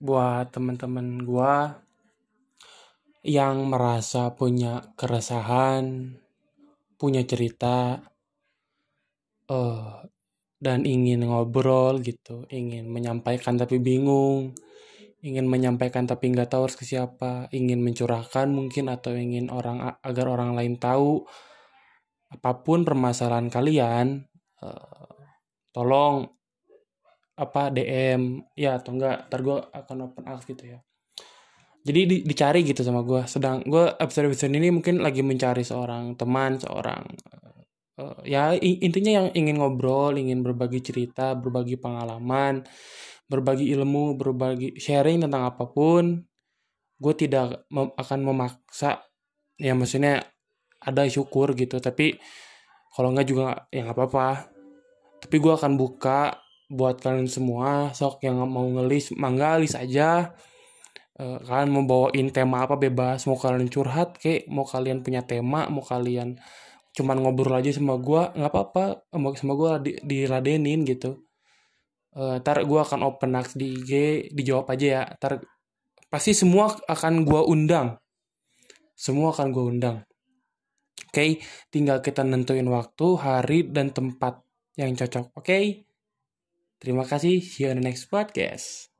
buat teman-teman gua yang merasa punya keresahan, punya cerita, uh, dan ingin ngobrol gitu, ingin menyampaikan tapi bingung, ingin menyampaikan tapi nggak tahu harus ke siapa, ingin mencurahkan mungkin atau ingin orang agar orang lain tahu apa pun permasalahan kalian, uh, tolong apa DM ya atau enggak ntar gue akan open up gitu ya. Jadi di, dicari gitu sama gue sedang gue episode episode ini mungkin lagi mencari seorang teman seorang uh, ya intinya yang ingin ngobrol ingin berbagi cerita berbagi pengalaman berbagi ilmu berbagi sharing tentang apa pun gue tidak mem akan memaksa. Ya maksudnya ada syukur gitu tapi kalau enggak juga ya nggak apa-apa. Tapi gue akan buka buat kalian semua sok yang mau ngelis mangga list aja. Uh, kalian mau bawain tema apa bebas mau kalian curhat kek mau kalian punya tema mau kalian cuman ngobrol aja sama gue nggak apa-apa sama gue di, diradenin gitu. Uh, ntar gue akan open next di IG dijawab aja ya. Ntar pasti semua akan gue undang. Semua akan gue undang. Oke okay? tinggal kita nentuin waktu hari dan tempat yang cocok. Oke? okay? Terima kasih, see you on the next podcast.